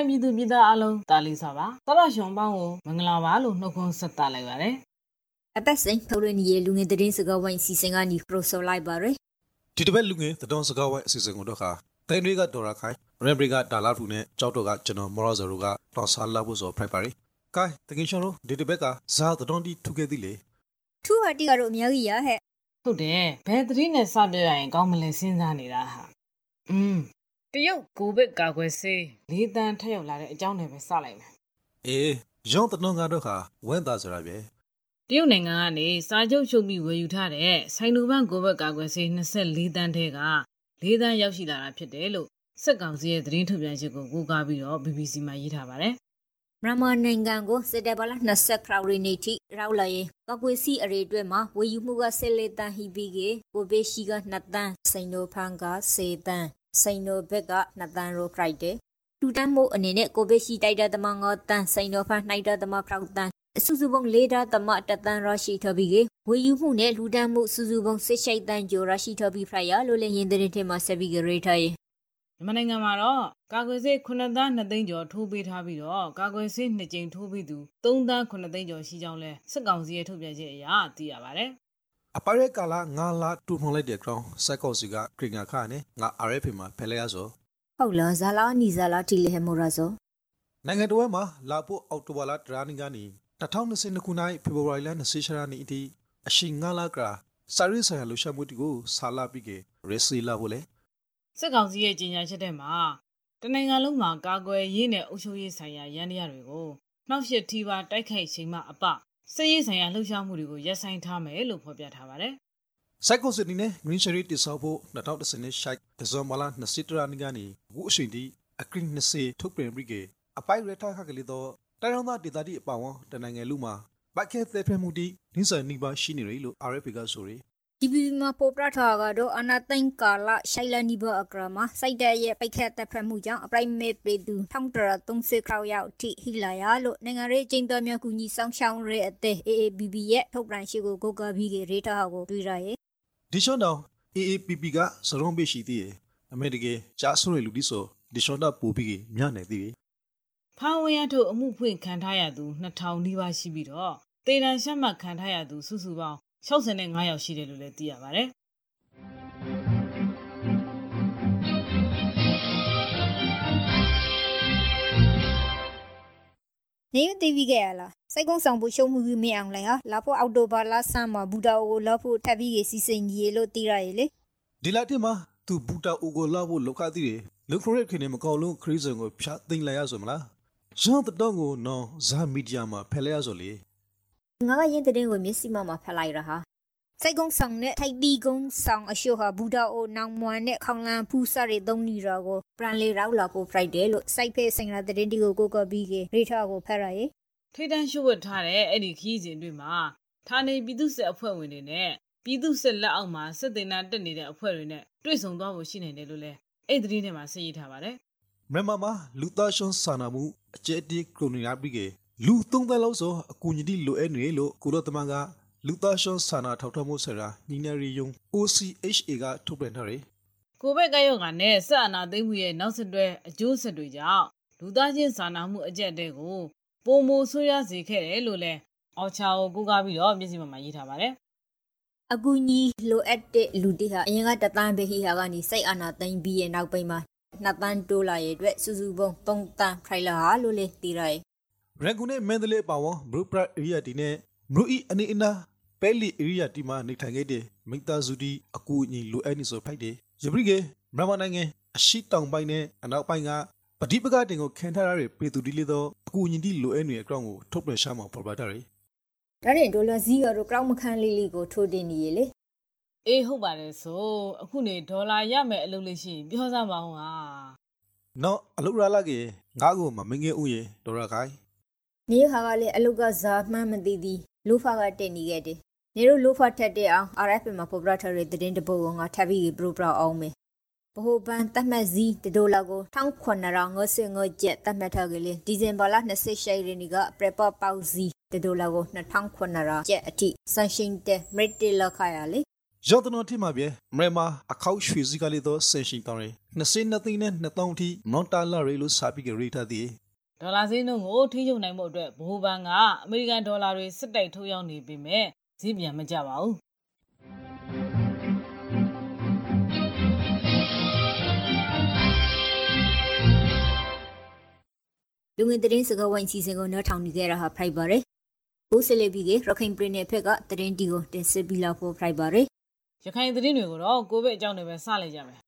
ခိုင်ပြည်သူပြည်သားအလုံးတာလီစွာပါတော်တော်ရှင်ပေါင်းကိုမင်္ဂလာပါလို့နှုတ်ခွန်းဆက်သလိုက်ပါတယ်အပတ်စဉ်ထုတ်ရနေရလူငယ်သတင်းစကားဝိုင်းစီစဉ်ကနေပရိုဆိုလိုက်ပါရယ်ဒီတစ်ပတ်လူငယ်သတင်းစကားဝိုင်းအစီအစဉ်ကိုတော့ခါတိုင်းတွေကဒေါ်ရာခိုင်ရန်ဘရီကဒါလာထူနဲ့ကြောက်တော့ကကျွန်တော်မော်ရဇရူကတော်ဆာလာဖို့ဆိုဖိုက်ပါရီကဲတကင်ရှင်တို့ဒီတစ်ပတ်ကဇာသတင်းတီထူခဲ့သည်လေထူဟာတီကတော့အများကြီးရဟဲ့ဟုတ်တယ်ဘယ်သတင်းနဲ့စပြရရင်ကောင်းမလဲစဉ်းစားနေတာဟာอืม တရုတ်ကိုဗစ်ကာကွယ်ဆေးလေးတန်းထက်ရောက်လာတဲ့အကြောင်းတွေပဲစလိုက်မယ်အေးရောင်းတနုံကတော့ခါဝမ်းသာစရာပဲတရုတ်နိုင်ငံကနေစာချုပ်ချုပ်ပြီးဝယ်ယူထားတဲ့ဆိုင်လူပန်ကိုဗစ်ကာကွယ်ဆေး24တန်းထဲက၄တန်းရောက်ရှိလာတာဖြစ်တယ်လို့စက်ကောင်စီရဲ့သတင်းထုတ်ပြန်ချက်ကိုကိုးကားပြီးတော့ BBC မှာရေးထားပါတယ်မြန်မာနိုင်ငံကိုစစ်တပ်ဘလ20ခရောင်ရီနေတိရောက်လာရင်ကကွေစီအရေအတွက်မှာဝေယူမှုကဆက်လက်တန်ဟီဘီကေကိုဘေရှိက2တန်းစိန်နိုဖန်က10တန်း စိန်နိုဘက်က2တန်းရိုခရိုက်တယ်တူတန်းမို့အနေနဲ့ကိုဘေရှိတိုက်တဲ့တမငေါတန်းစိန်နိုဖန်နှိုက်တဲ့တမခရောက်တန်းစုစုပုံလေးတာတမတတန်ရရှိထဘီကေဝေယူမှုနဲ့လူတန်းမှုစုစုပုံစစ်ရှိုက်တန်းဂျိုရရှိထဘီဖရယာလို့လည်းရင်တဲ့ထဲမှာဆက်ပြီးကြရထားရဲ့မြန်မာနိုင်ငံမှာတော့ကာကွယ်ဆေး9သန်း2သိန်းကျော်ထိုးပေးထားပြီးတော့ကာကွယ်ဆေး2ကြိမ်ထိုးပြီးသူ3သန်း9သိန်းကျော်ရှိကြောင်းလဲစစ်ကောင်စီရဲ့ထုတ်ပြန်ချက်အရသိရပါတယ်။ အပရဲကာလာ9လတူဖုံလိုက်တဲ့ ground စက်ကောစီကခရင်ငါခါနဲ့ငါ RFA မှာဖဲလဲရဆိုဟုတ်လားဇာလာနီဇာလာတီလေဟမိုရာဆိုနိုင်ငံတော်မှာလာဖို့အော်တိုဘာလာဒရာနီကနေ2022ခုနှစ်ဖေဖော်ဝါရီလ20ရက်နေ့အထိအရှိ9လကစာရေးဆိုင်ရာလှူရှာမှုတီကိုဆာလာပြီးကရစီလာဖို့လေစစ်ကောင်စီရဲ့ကြေညာချက်ထဲမှာတနိုင်ငံလုံးမှာကာကွယ်ရေးနဲ့အုပ်ချုပ်ရေးဆိုင်ရာရန်တရားတွေကိုနှောက်ယှက်ထိပါတိုက်ခိုက်ချိန်မှအပ စစ်ရေးဆိုင်ရာလှုပ်ရှားမှုတွေကိုရပ်ဆိုင်းထားမယ်လို့ဖော်ပြထားပါတယ်။စိုက်ကိုစစ်နီနဲ့ Green Cherry တိစောဖို့2010နှစ်ရှိုက်ဒဇွန်မလာ20ရာနီကနေအခုအချိန်ထိအကရင်20ထုတ်ပြန်ပြီးကအပိုင်ရထားခကလေးတော့တိုင်းရောင်းသားဒေသတိအပောင်တနိုင်ငံလူမှာဘိုက်ခဲသက်ထွေးမှုတီနိစနိပါရှိနေရလို့ RFP ကဆိုရယ် ဒီပီမှာပေါ်ပရထာကတော့အနာသိန်ကာလရှိုင်လနီဘအကရမစိုက်တဲ့ရဲ့ပိတ်ခတ်တပ်ဖက်မှုကြောင့်အပရိုက်မေပေသူ1330ခရောက်ရောက်ထိဟီလာရလို့နိုင်ငံရေးကျင်းတော်များကူညီဆောင်ရှောင်းရဲအသေး AABB ရဲ့ထုတ်ပြန်ရှိကိုကိုကဘီကရေတာကိုတွေ့ရရဲ့ဒီရှောင်းတော့ AAPP ကစရုံးပေးရှိသေးတယ်အမေတကယ်ကြားဆိုရလူဒီဆိုဒီရှောင်းတော့ပူပြီးမြနေသေးတယ်ဖောင်ဝရထုတ်အမှုဖွင့်ခံထားရသူ2000နီးပါးရှိပြီးတော့တေတန်ရှက်မှတ်ခံထားရသူစုစုပေါင်း 65ယောက်ရှိတယ်လို့လည်းသိရပါတယ်။နေယူတီဗီကရလားစိတ်ကုန်းဆောင်ဖို့ရှုံးမှုမင်းအောင်လဲဟာလာဖို့အောက်တိုဘာလဆန်းမှာဘူတာအိုလောက်ဖို့ထပ်ပြီးစီစဉ်ကြီးလို့သိရရလေဒီလာတင်မှာသူဘူတာအိုကိုလောက်ဖို့လောက်ခသည်တယ်လူခရက်ခင်းနေမကောင်းလုံးခရီးစံကိုဖြတ်သိမ့်လိုက်ရဆိုမလားဂျွန်တတော့ကိုနော်ဇာမီဒီယာမှာဖယ်လိုက်ရဆိုလေ ငါကရင်တဲ့ကိုမျက်စိမှမှာဖက်လိုက်ရဟာစိုက်ကုန်းဆောင်နဲ့ထိုက်တီကုန်းဆောင်အရှိုဟာဘူဒါအိုနောင်မွန်နဲ့ခေါင်လန်ဖူးစတွေသုံးနေတော့ကိုပရန်လေးရောက်လာဖို့ Friday လို့စိုက်ဖဲစင်ရာတရင်တီကိုကိုကပြီးကေရိထားကိုဖက်ရရေထိတန်းရှို့ဝတ်ထားတဲ့အဲ့ဒီခီးစဉ်တွေမှာဌာနေပြည်သူစစ်အဖွဲ့ဝင်တွေနဲ့ပြည်သူစစ်လက်အောက်မှာစစ်တင်နာတက်နေတဲ့အဖွဲ့တွေနဲ့တွေ့ဆုံသွားဖို့ရှိနေတယ်လို့လည်းအဲ့ဒီသတင်းထဲမှာသိရထားပါတယ်မြန်မာမှာလူသားရှုံးစာနာမှုအကျဉ်းတီခရိုနီယာပြီးကေ လူသုံးသန်းလောက်ဆိုအကူအညီတိလိုအပ်နေလို့ကုလသမဂ္ဂလူသားရှုံးစာနာထောက်ထားမှုဆရာညီနရီယုံ OCHA ကထုတ်ပြန်ထားတယ်။ကိုဗစ်ကရောဂါနဲ့ဆက်အနာသိမ့်မှုရဲ့နောက်ဆက်တွဲအကျိုးဆက်တွေကြောင့်လူသားချင်းစာနာမှုအကျက်တဲကိုပုံမဆိုးရစေခဲ့တယ်လို့လည်းအော်ချာကိုကူကားပြီးတော့မျက်စိမှမှာရေးထားပါတယ်။အကူညီလိုအပ်တဲ့လူတွေဟာအရင်ကတသန်းပဲဟိဟာကနေစိတ်အာဏာသိမ်းပြီးရဲ့နောက်ပိုင်းမှာနှစ်တန်းတိုးလာရဲ့အတွက်စုစုပေါင်း3တန်းဖိုင်လာဟာလို့လေသိရတယ်။ရ န်ကုန်နဲ့မန္တလေးပါဝန်ဘရူပရအေရီယာတီနဲ့မရူအီအနေအနာပဲလီဧရိယာတီမှာနေထိုင်ခဲ့တဲ့မိသားစုတီအကူအညီလိုအပ်နေဆိုဖိုက်တယ်။ယပရိကေမြန်မာနိုင်ငံအရှိတောင်ပိုင်းနဲ့အနောက်ပိုင်းကပဋိပက္ခတင်ကိုခံထားရတဲ့ပေသူတီလေးသောအကူအညီတီလိုအပ်နေတဲ့အကြောင်းကိုထုတ်ပြန်ရှာမှာပေါ်ပါတာရယ်။ဒါရင်ဒေါ်လာဇီရောကောက်မခန်းလေးလေးကိုထိုးတင်နေရလေ။အေးဟုတ်ပါတယ်ဆိုအခုနေဒေါ်လာရမယ်အလုပ်လေးရှိပြောစမ်းပါဦးဟာ။နော်အလုပ်ရလာကေငါ့ကိုမမငယ်ဦးရေဒေါ်ရခိုင်။ မြေဟာကလည်းအလုပ်ကဇာမှန်းမသိသည်လူဖာကတင်နေခဲ့တယ်နေတို့လိုဖတ်ထက်တဲ့အောင် RFP မှာပေါ်ပြထားတဲ့သတင်းတပုတ်ကငါထပ်ပြီးပရိုပရာအောင်မယ်ဘဟိုပန်တတ်မှတ်စီတဒိုလာကို1950ကျက်တတ်မှတ်ထားကြလေဒီဇင်ဘာလ28ရက်နေ့ကပရပပေါစီတဒိုလာကို2900ကျက်အထိဆန်ရှင်တဲ့မရစ်တီလခါရလေရောက်တော့ထိမှာပြဲမရမအခောက်ရွှေစည်းကလေးတော့ဆင်ရှင်တောင်းရ22သိန်းနဲ့2000ထိမောင်တာလာရီလို့စာပြီးကြရိထားသည် ဒေါ်လာဈေးနှုန်းကိုထိချုပ်နိုင်မှုအတွက်ဘိုးဘန်ကအမေရိကန်ဒေါ်လာတွေစစ်တိုက်ထုတ်ရောက်နေပေမဲ့ဈေးပြန်မကျပါဘူးလူငင်သတင်းစကားဝိုင်းစီစဉ်ကိုနောက်ထောင်နေကြတာဟာဖိုက်ပါရယ်။ကိုစလေဘီကရခိုင်ပြည်နယ်ဖက်ကသတင်းတီကိုတင်ဆက်ပြီးလောက်ဖို့ဖိုက်ပါရယ်ရခိုင်သတင်းတွေကိုတော့ကိုဗစ်အကြောင်းတွေပဲစလိုက်ကြမယ်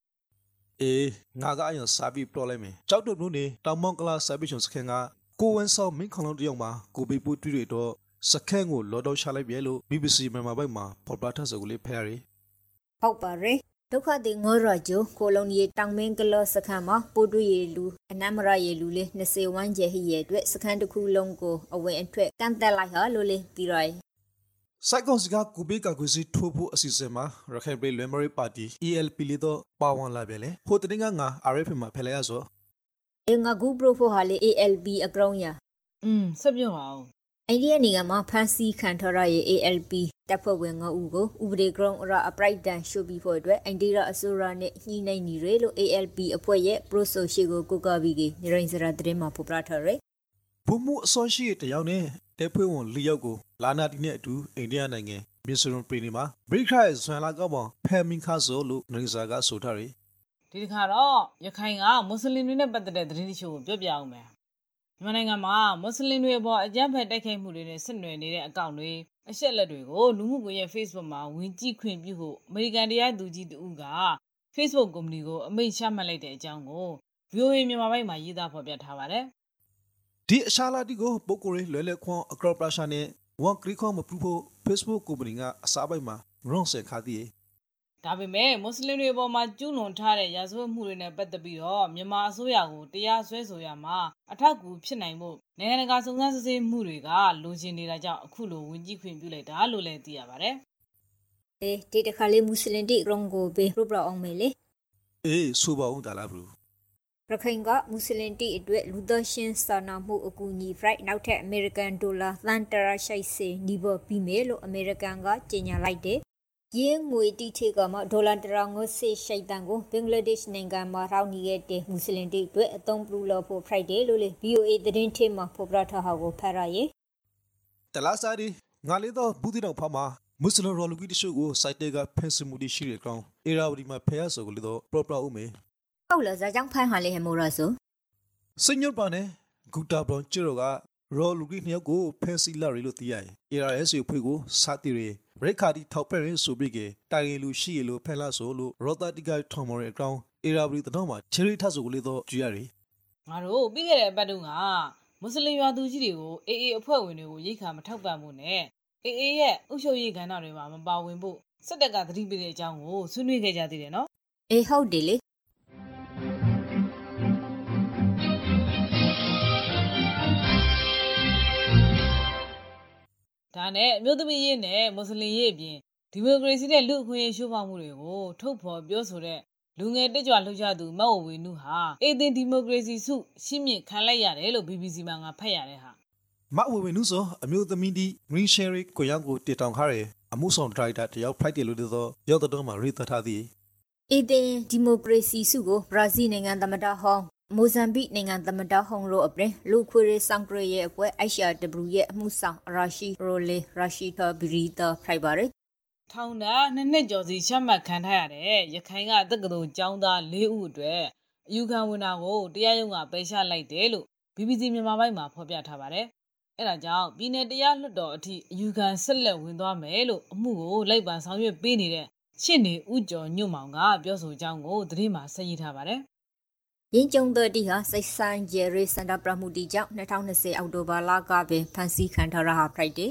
အေးငါကအရင်စာပြီးပြောလိုက်မယ်ကြောက်တုတ်နုနေတောင်မောင်ကလာဆာဘီရှုံစခန်းကကိုဝင်းဆောင်မင်းခေါလုံးတယောက်မှာကိုပေပူတွေ့တွေ့တော့စခန်းကိုလော်တော့ချလိုက်ပြဲလို့ BBC မြန်မာဘက်မှာဖော်ပြထားစကိုလေးဖဲရည်။ဟုတ်ပါရယ်။ဒုက္ခသည်ငေါ်ရဂျိုကိုလုံရီတောင်မင်းကလော့စခန်းမှာပိုးတွေ့ရလူအနမရရလူလေး20ဝန်းကျဲဟိရဲ့အတွက်စခန်းတစ်ခုလုံးကိုအဝင်အထွက်ကန့်တက်လိုက်ဟာလို့လေတီရိုင် စိုက်ကောင်စကကိုဘေးကကွစီထိုးဖို့အစီအစဉ်မှာရခိုင်ပြည်လွန်မရီပါတီ ELP လေးတော့ပါဝင်လာပြဲလေဟိုတတင်းကငါ RF မှာဖဲလိုက်ရဆိုအငါဂူပရိုဖိုဟာလေ ALB အကရောင်းရอืมဆက်ပြောပါဦးအိန္ဒိယနိုင်ငံမှာဖန်စီခံထရရဲ့ ALP တပ်ဖွဲ့ဝင်9ဦးကိုဥပဒေကရုံအရအပရိုက်တန်ရှို့ပြီးဖို့အတွက်အိန္ဒိယအစိုးရနဲ့ညှိနှိုင်းနေရလို့ ALP အဖွဲ့ရဲ့ pro social ကိုကိုကပြီးကနေရင်စရာသတင်းမှာဖော်ပြထားရယ်ဘုံမှုအစောရှိတဲ့တယောက်နဲ့ တဲဖွဲ့ဝင်၄ယောက်ကိုလာနာတီနဲ့အတူအိန္ဒိယနိုင်ငံမစ္စရုံပြည်နေမှာဘရိခရိုင်ဆွမ်လာကောက်ပေါဖဲမင်ခါဆိုလို့နေစာကဆိုထားရယ်ဒီတစ်ခါတော့ရခိုင်ကမွတ်စလင်တွေနဲ့ပတ်သက်တဲ့သတင်းတချို့ကိုပြောပြအောင်မယ်မြန်မာနိုင်ငံမှာမွတ်စလင်တွေအပေါ်အကြမ်းဖက်တိုက်ခိုက်မှုတွေနဲ့ဆက်နွယ်နေတဲ့အကောင့်တွေအချက်လက်တွေကိုလူမှုကွန်ရက် Facebook မှာဝင်ကြည့်ခွင့်ပြုဖို့အမေရိကန်တရားသူကြီးတဦးက Facebook ကုမ္ပဏီကိုအမိန့်ချမှတ်လိုက်တဲ့အကြောင်းကို VOA မြန်မာပိုင်းမှာရေးသားဖော်ပြထားပါတယ် ဒီအရှာလာတီကိုပုတ်ကိုရဲလွယ်လွယ်ခွန်အကရောပရရှာနဲ့ဝန်ကရီခွန်မပူဖို့ Facebook ကုမ္ပဏီကအစားပိုက်မှာရုံးဆက်ခါသည်ဒါပေမဲ့မွတ်စလင်တွေအပေါ်မှာကျူးလွန်ထားတဲ့ရာဇဝတ်မှုတွေနဲ့ပတ်သက်ပြီးတော့မြန်မာအစိုးရကိုတရားစွဲဆိုရမှာအထောက်အကူဖြစ်နိုင်မှုနိုင်ငံတကာစုံစမ်းစစ်ဆေးမှုတွေကလိုချင်နေတာကြောင့်အခုလိုဝင်ကြည့်ခွင့်ပြုလိုက်တာလို့လည်းသိရပါတယ်အေးဒီတခါလေးမွတ်စလင်တိကရုံကိုဘေပရိုပရအောင်မေလေအေးဆိုပါဦးဒါလားဘလူ ရခိုင်ကမွတ်စလင်တိအတွက်လူသားချင်းစာနာမှုအကူအညီ right နောက်ထပ်အမေရိကန်ဒေါ်လာသန်းတရာရှိစေနီးပေါ်ပြီးမယ်လို့အမေရိကန်ကကြေညာလိုက်တယ်။ရင်းငွေတိထေကမှာဒေါ်လာတရာငွေစေရှိတန်ကိုဘင်္ဂလားဒေ့ရှ်နိုင်ငံမှာရောက်နေခဲ့တဲ့မွတ်စလင်တိအတွက်အသုံးပြုလို့ဖို့ Friday လို့လေ VOA သတင်းထေမှာဖော်ပြထားဟာကိုဖတ်ရရဲ့တလားစားဒီငါလေးတော့ဘူးတိတော်ဖာမှာမွတ်စလင်ရော်လူကြီးတချို့ကိုစိုက်တဲကဖက်စမှုတွေရှိတဲ့ကောင်အေရာဝတီမှာဖဲရဆိုကိုလေတော့ proper ဦးမေ ဟုတ်လားဇာကြောင့်ဖန်ဟာလေဟမိုရဆိုစညတ်ပါနဲ့ဂူတာဘရွန်ချီရိုကရော်လူကြီးနှစ်ယောက်ကိုဖဲစီလာရီလို့သိရတယ် ARS ကိုဖွေကိုစာတီရီဘရိခါဒီထောက်ပက်ရင်ဆိုပြီးကတိုင်ရီလူရှိရလို့ဖဲလာဆိုလို့ရောတာတီကထော်မော်ရဲ့အကောင်အေရာဝတီတော့မှာချီရီထဆိုကိုလေတော့ကြည့်ရတယ်ငါတို့ပြီးခဲ့တဲ့အပတ်တုန်းကမွတ်စလင်ရွာသူကြီးတွေကိုအေအေအဖွဲ့ဝင်တွေကိုရိတ်ခါမထောက်ပံ့မှုနဲ့အေအေရဲ့ဥရှုပ်ရေးကဏ္ဍတွေမှာမပါဝင်ဖို့စစ်တပ်ကသတိပေးတဲ့အကြောင်းကိုဆွေးနွေးခဲ့ကြသေးတယ်နော်အေးဟုတ်တယ်လေ ဒါနဲ့အမျိုးသမီးရေးနဲ့မွတ်စလင်ရေးအပြင်ဒီမိုကရေစီနဲ့လူ့အခွင့်အရေးရှိုးဖောက်မှုတွေကိုထုတ်ဖော်ပြောဆိုတဲ့လူငယ်တက်ကြွလှုပ်ရှားသူမတ်ဝဝေနုဟာအေသင်ဒီမိုကရေစီစုရှင်းမြင့်ခံလိုက်ရတယ်လို့ BBC မှာငါဖတ်ရတဲ့ဟာမဝေဝေနုဆိုအမျိုးသမီးဒီ green sherry ကိုရောက်ကိုတေတောင်ခါရအမှုဆောင်ဒရိုက်တာတယောက် Friday လို့တော့ရောက်တော့မှာရေးသထားသည်အေဒင်ဒီမိုကရေစီစုကိုဘရာဇီးနိုင်ငံသမ္မတဟောင်း မိုဇမ်ဘစ်နိုင်ငံသမ္မတဟောင်းတို့အပြင်လူခွေရေးဆောင်ကရရဲ့အဖွဲ့ ICRW ရဲ့အမှုဆောင်ရာရှိရိုလေရာရှိတာဘရီတာဖိုင်ဘာရီထောင်တာနှစ်နှစ်ကျော်စီရှမှတ်ခံထားရတဲ့ရခိုင်ကတက္ကသိုလ်ကျောင်းသား၄ဦးအတွက်အယူခံဝင်တာကိုတရားရုံးကပယ်ချလိုက်တယ်လို့ BBC မြန်မာပိုင်းမှာဖော်ပြထားပါတယ်။အဲဒါကြောင့်ပြည်내တရားလွှတ်တော်အထိအယူခံဆက်လက်ဝင်သွားမယ်လို့အမှုကိုလိုက်ပန်ဆောင်ရွက်ပေးနေတဲ့ရှင့်နေဥကျော်ညွန့်မောင်ကပြောဆိုကြောင်းကိုသတင်းမှာဆက်ရေးထားပါတယ်။ ရင်ကျုံတော်တီဟာစိတ်ဆိုင်ဂျယ်ရီစန္ဒပရမှုတီကြောင့်2020အောက်တိုဘာလကပင်ဖန်စီခံထားရဟာဖရိုက်ဒေ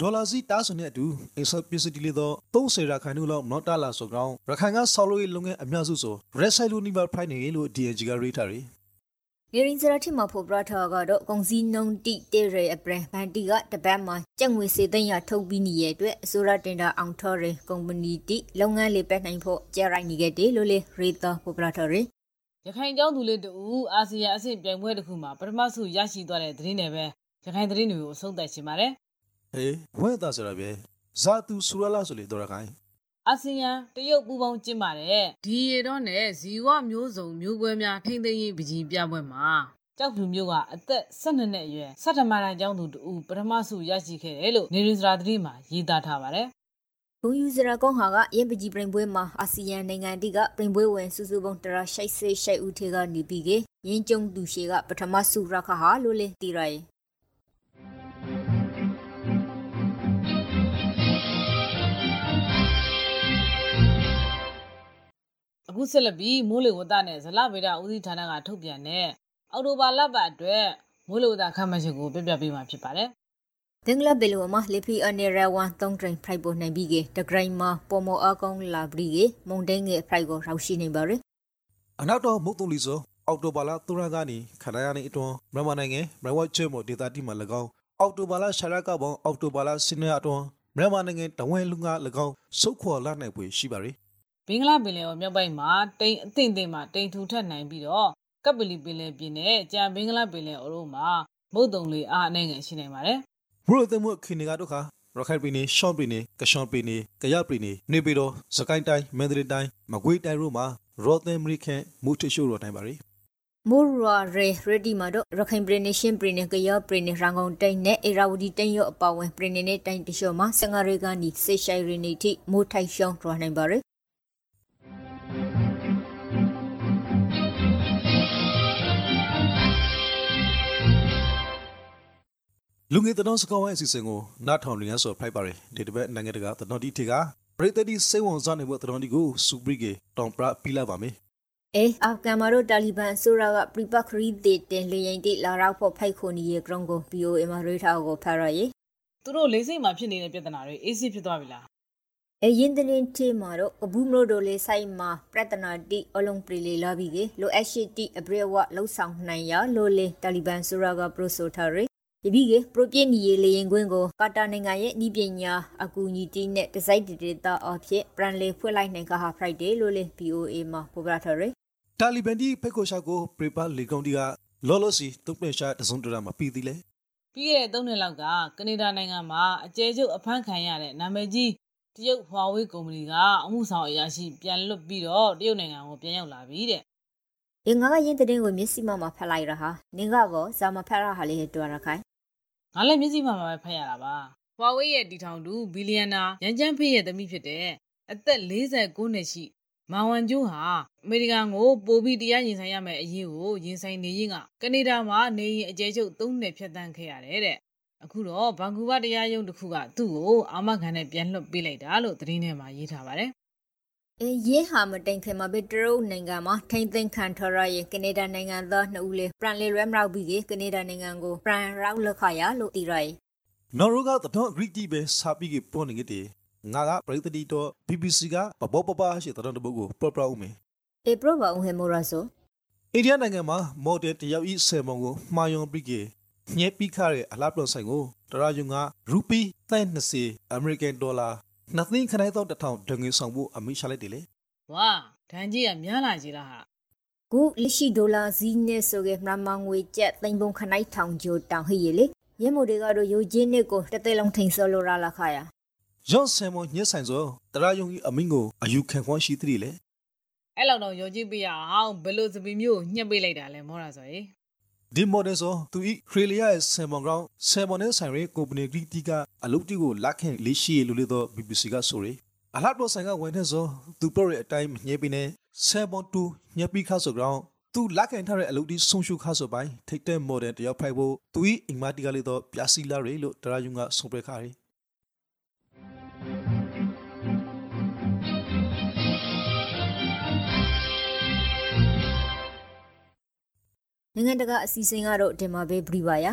ဒေါ်လာစီတားဆွန်တဲ့အတူအင်ဆပ်ပစ္စည်းလေးတော့30ရာခိုင်နှုန်းလောက်နော်တာလာဆိုကောင်ရခိုင်ကဆော်လိုရေးလုပ်ငန်းအများစုဆိုရက်ဆိုင်လူနီဘာဖိုင်နေလို့ DNG ကရေးထားတယ်ငရင်းစရတိမှာဖော်ပြထားကတော့ကုန်စည်နှုန်းတိတေရအပရဘန်တီကတပတ်မှာကြက်ငွေစေသိန်းရထုတ်ပြီးနေရဲ့အတွက်အစိုးရတင်တာအောင်ထော်ရကုမ္ပဏီတိလုပ်ငန်းလေးပဲနိုင်ဖို့ကြရိုက်နေခဲ့တယ်လို့လေရေတာဖော်ပြထားတယ် ရခိုင်ကျောင်းသူလေးတူအာဆီယံအဆင့်ပြိုင်ပွဲတစ်ခုမှာပထမဆုရရှိသွားတဲ့သတင်းတွေပဲရခိုင်သတင်းတွေကိုအဆုံးသတ်ရှင်ပါတယ်ဟေးဝဲသားဆိုရပဲဇာတူဆူရလာဆိုလေတော့ရခိုင်အာဆီယံတရုတ်ပူးပေါင်းကျင်းပါတယ်ဒီရတော့နဲ့ဇီဝမျိုးစုံမျိုးကွဲများထိမ့်သိမ်းရေးပကြီးပြပွဲမှာကြောက်ဖြူမျိုးကအသက်12နှစ်အရွယ်စက်တမန်ကျောင်းသူတူပထမဆုရရှိခဲ့တယ်လို့နေရစရာသတိမှာရေးသားထားပါတယ် ဂုံယူစရာကောင်းဟာကရင်ပကြီးပြင်ပွဲမှာအာဆီယံနိုင်ငံတိကပြင်ပွဲဝင်စုစုပေါင်းတရာရှိတ်ဆေးရှိတ်ဦးထေကနေပြီးကရင်းကျုံသူရှေကပထမဆုရခဟာလို့လေတီရိုင်အခုဆက်လက်ပြီးမိုးလေဝသနဲ့ဇလဗေဒဦးစီးဌာနကထုတ်ပြန်တဲ့အော်တိုဘာလပတ်အတွက်မိုးလေဝသခန့်မှန်းချက်ကိုပြပြပေးမှာဖြစ်ပါတယ်။ ဒင်္ဂလာဘယ်လိုမှာလေဖီအနေရဝမ်တုံးတိုင်းဖရိုက်ပေါ်နိုင်ပြီးကတဂရိုင်းမှာပေါ်မောအကောင်လာဘရီကမုန်တိုင်းငယ်ဖရိုက်ကိုရောက်ရှိနေပါရယ်။အနောက်တော့မုတ်တုံလီဆိုအော်တိုဘာလသူရကနေခန္ဓာရနေအတွန်းမြန်မာနိုင်ငံမရဝချေမိုဒေတာတီမှာ၎င်းအော်တိုဘာလရှာရကပေါင်းအော်တိုဘာလစနေအတွန်းမြန်မာနိုင်ငံတဝဲလူငါ၎င်းစုတ်ခေါ်လာနိုင်ပွေရှိပါရယ်။ဘင်္ဂလားပင်လယ်ော်မြောက်ပိုင်းမှာတိမ်အသင့်အသင့်မှာတိမ်ထူထပ်နိုင်ပြီးတော့ကပ်ပလီပင်လယ်ပြင်နဲ့ကြံဘင်္ဂလားပင်လယ်ော်တို့မှာမုတ်တုံလေအားအနေငယ်ရှိနိုင်ပါတယ်။ ဘုရသမှုခိနေကတော့ခါရခိုင်ပြည်နယ်ရှော့ပြည်နယ်ကရှော့ပြည်နယ်ကရပြည်နယ်နေပြည်တော်စကိုင်းတိုင်းမန္တလေးတိုင်းမကွေးတိုင်းတို့မှာရောသမ်မရိကန်မူထရှိုးတော်တိုင်းပါရီမိုရာရေရဒီမာတော့ရခိုင်ပြည်နယ်ရှင်ပြည်နယ်ကရပြည်နယ်ရန်ကုန်တိုင်းနဲ့အေရာဝတီတိုင်းရောအပါဝင်ပြည်နယ်နဲ့တိုင်းတလျှော့မှာစင်္ဂရေကနေဆေရှိုင်ရီနေတိမိုးထိုက်ရှောင်းထွားနိုင်ပါရ လူငယ်တနောစကောင်းဝိုင်းအစီအစဉ်ကိုနားထောင်နေရဆိုဖိုက်ပါရယ်ဒီတစ်ပတ်နိုင်ငံတကာတနော်ဒီထေကပရိသတ်ဒီစိတ်ဝင်စားနေဖို့တနော်ဒီကိုစူပရီကေတောင်ပရပြီးလာပါမယ်အဲအာဖဂန်မှာတော့တာလီဘန်အစိုးရကပြပခရီတေတင်လေရင်တိလာရောက်ဖို့ဖိုက်ခိုနီရဲ့ ground ကို BOA မှာရေးထားကိုဖတ်ရရေသူတို့လေးစိတ်မှာဖြစ်နေတဲ့ပြဿနာတွေအေးစစ်ဖြစ်သွားပြီလားအရင်တရင်ချေမှာတော့အဘူးမလို့တို့လေးဆိုင်မှာပြဿနာတိအလုံးပရီလေးလာပြီးကလိုအရှိတိအဘရဝလှုပ်ဆောင်နိုင်ရလို့လေတာလီဘန်ဆိုရာကပရိုဆိုထားရ ယပိကပရိုပြနီယေလေရင်ကွင်းကိုကာတာနိုင်ငံရဲ့ဤပညာအကူအညီတီးနဲ့ဒီဇိုက်ဒေတာအဖြစ်ပရန်လေဖွင့်လိုက်နိုင်ကဟာ Friday လို့လေ BOA မှာပေါ်ပြထားရယ်တာလီဘန်ဒီဖက်ကိုရှာကိုပရီပါလေကောင်တီကလော်လော်စီတုတ်ပင်ရှာတစုံတရာမှာပြီးသေးလေပြီးခဲ့တဲ့၃နှစ်လောက်ကကနေဒါနိုင်ငံမှာအကျဲချုပ်အဖမ်းခံရတဲ့နာမည်ကြီးတရုတ်ဟွာဝေးကုမ္ပဏီကအမှုဆောင်အရာရှိပြန်လွတ်ပြီးတော့တရုတ်နိုင်ငံကိုပြန်ရောက်လာပြီတဲ့။အင်္ဂါကရင်တဲ့ကိုမျက်စိမှမှာဖက်လိုက်ရဟာနင်ကတော့ဇာမဖက်ရဟာလေးတွားရခိုင် ငါလည်းမျက်စိမှမှာပဲဖတ်ရတာပါ။ဟွာဝေးရဲ့တီထောင်သူဘီလီယံနာရန်ကျန်းဖေးရဲ့သမီးဖြစ်တဲ့အသက်49နှစ်ရှိမောင်ဝမ်ကျိုးဟာအမေရိကန်ကိုပိုပြီးတရားရင်ဆိုင်ရမယ့်အရေးကိုရင်ဆိုင်နေရင်ကကနေဒါမှာနေရင်အကျဲချုပ်၃နှစ်ဖြတ်တန်းခဲ့ရတယ်တဲ့။အခုတော့ဘန်ကူးဗားတရားရုံးတစ်ခုကသူ့ကိုအာမခံနဲ့ပြန်လွှတ်ပေးလိုက်တာလို့သတင်းထဲမှာရေးထားပါတယ်။ အဲရင်းဟာမတိုင်ခင်မှာပဲတရုတ်နိုင်ငံမှာထိမ့်သိမ်းခံထရရဲ့ကနေဒါနိုင်ငံသားနှစ်ဦးလေးပရန်လီရမ်ရောက်ပြီးကနေဒါနိုင်ငံကိုပရန်ရောက်လက်ခရလို့တီရိုင်နော်ရိုကတတော်ဂရိတီပဲစာပြီးကပေါ်နေကြတယ်ငါကပရိသတိတော့ BBC ကပဘောပပရှိတဲ့တပုတ်ကိုပရပရဦးမယ်အေပရပါဦးဟေမိုရာဆိုအိန္ဒိယနိုင်ငံမှာမော်ဒယ်တယောက်ဤဆယ်မုံကိုမှာယွန်ပြီးကညှက်ပြီးခရဲ့အလားပလောဆိုင်ကိုတရာယုံကရူပီ30အမေရိကန်ဒေါ်လာ နှစ်သိန်းခနိုင်တော့တထောင်ဒငွေဆောင်ဖို့အမိရှာလိုက်တယ်လေဝါဒန်ကြီးကများလာကြီးလားဟာခုလက်ရှိဒေါ်လာဈေးနဲ့ဆိုကမြန်မာငွေကျပ်သိန်းပုံခနိုင်ထောင်ကျော်တောင်ဟိရလေရဲမိုတွေကတော့ယူချင်းနစ်ကိုတသက်လုံးထိန်ဆော်လိုရလာခါရရော့ဆမ်မညက်ဆိုင်ဆိုတရာယုံကြီးအမင်းကိုအယူခံခွင့်ရှိသေးတယ်လေအဲ့လောက်တော့ယုံကြည်ပြရအောင်ဘယ်လိုစပီမျိုးညှက်ပေးလိုက်တာလဲမောတာဆိုရင် ဒီမော်ဒယ်ဆိုသူဤခရီလီယာရဲ့ဆယ်မွန်ကောင်ဆယ်မွန်နဲ့ဆိုင်ရဲကုမ္ပဏီဂရီတီကအလုပ်တီကိုလက်ခံလေးရှိရလို့လေတော့ BBC ကဆိုရအလားတော့ဆိုင်ကဝင်တဲ့ဆိုသူပြောရဲ့အတိုင်းညှေပြီးနေဆယ်မွန်တူညှက်ပြီးခါဆိုကောင်သူလက်ခံထားတဲ့အလုပ်တီဆုံရှုခါဆိုပိုင်းထိတ်တဲ့မော်ဒယ်တယောက်ဖိုက်ဖို့သူဤအင်မာတီကလေးတော့ပြစီလာရလို့တရာယုံကဆုံးပြခါရီ နိုင်ငံတကာအစီအစဉ်ကတော့ဒီမှာပဲပြပါရ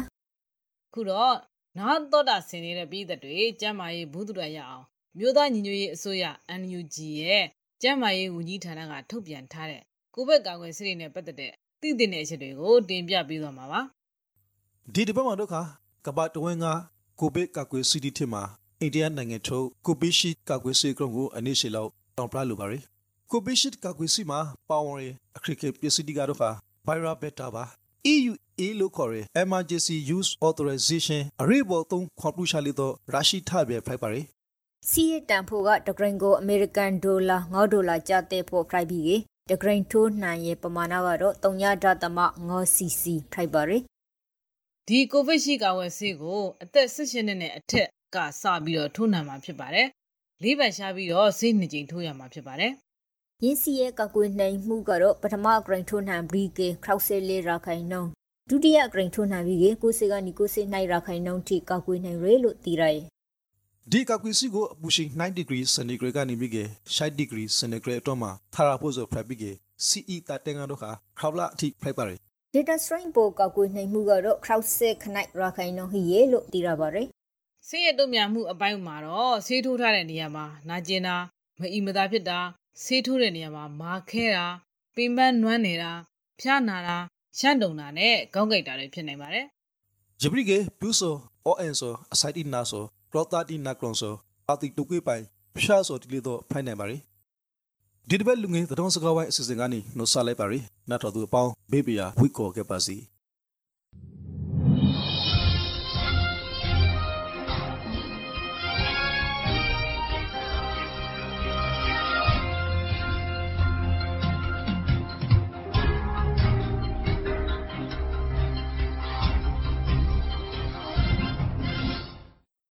ခုတော့နားတော့တာဆင်နေတဲ့ပြည်သက်တွေကျမ်းမာရေးဘူးသူရရအောင်မြို့သားညီညွတ်ရေးအစိုးရ NUG ရဲ့ကျမ်းမာရေးဝန်ကြီးဌာနကထုတ်ပြန်ထားတဲ့ကိုဗစ်ကာကွယ်ဆေးတွေနဲ့ပတ်သက်တဲ့သိသိတဲ့အချက်တွေကိုတင်ပြပေးသွားမှာပါဒီဒီဘက်မှာတော့ခါကဘာတဝင်းကကိုဗစ်ကာကွယ်ဆေးတွေမှာအိန္ဒိယနိုင်ငံထုတ်ကိုဗစ်ရှိကာကွယ်ဆေးကရုံကိုအနည်းရှိလောက်တောင်းပလိုပါရယ်ကိုဗစ်ရှိကာကွယ်ဆေးမှာပါဝင်ရအခရစ်ကပစ္စည်းတွေကတော့ခါ Viral Beta ပါ EUA လို့ခေါ်တဲ့ Emergency Use Authorization အရေးပေါ်သုံးခွန်ပလူရှာလီတော့ရရှိထားပြဖိုက်ပါရယ်စီးရတန်ဖို့ကတဂရင်ကိုအမေရိကန်ဒေါ်လာ9ဒေါ်လာကျတဲ့ဖို့ဖိုက်ပြီးကေတဂရင်ထိုးနိုင်ရဲ့ပမာဏကတော့3.9 cc ဖိုက်ပါရယ်ဒီကိုဗစ်ရှိကာဝယ်ဆေးကိုအသက်18နှစ်နဲ့အထက်ကစပြီးတော့ထိုးနှံမှာဖြစ်ပါတယ်။လေးပတ်ရှားပြီးတော့ဆေးနှစ်ကြိမ်ထိုးရမှာဖြစ်ပါတယ်။ ရင်းစီရဲ့ကကွေနိုင်မှုကတော့ပထမဂရင်ထိုးနှံဘရီကေခရောက်ဆဲလေးရာခိုင်နှုန်းဒုတိယဂရင်ထိုးနှံပြီးကေကိုစေကနီကိုစေနိုင်ရာခိုင်နှုန်းထိကကွေနိုင်ရဲလို့သိရရဲ့ဒီကကွေစီကိုအပူရှိ9 degree centigrade ကနေပြီးက60 degree centigrade အတွင်းမှာထာရာဖို့ဆိုဖရပြီးက CE တတက်ငါတို့ခါခေါလာအထိဖိုက်ပါရယ် data strain ပိုကကွေနိုင်မှုကတော့ခရောက်ဆဲခနိုင်ရာခိုင်နှုန်းဟိရဲလို့သိရပါရယ်ဆေးရတုံမြန်မှုအပိုင်းမှာတော့ဆေးထိုးထားတဲ့နေရာမှာနာကျင်တာမအီမသာဖြစ်တာ ဆေးထိုးတဲ့နေရာမှာမာခဲတာပင်ပန်းနွမ်းနေတာဖျားနာတာရှန့်တုံတာနဲ့ခေါင်းကိုက်တာတွေဖြစ်နိုင်ပါတယ်ဂျပရိကေပြူဆိုအော်အန်ဆိုအစိုက်တီနာဆိုကလောတာတီနာကရွန်ဆိုအတိတုကေပိုင်ဖျားဆိုတီလီတော့ဖိုင်နိုင်ပါရယ်ဒီတပတ်လူငယ်သတော်စကားဝိုင်းအစီအစဉ်ကနေနှုတ်ဆက်လိုက်ပါရယ်နောက်တော်သူအပေါင်းဘေးပီယာဝိကောခဲ့ပါစီ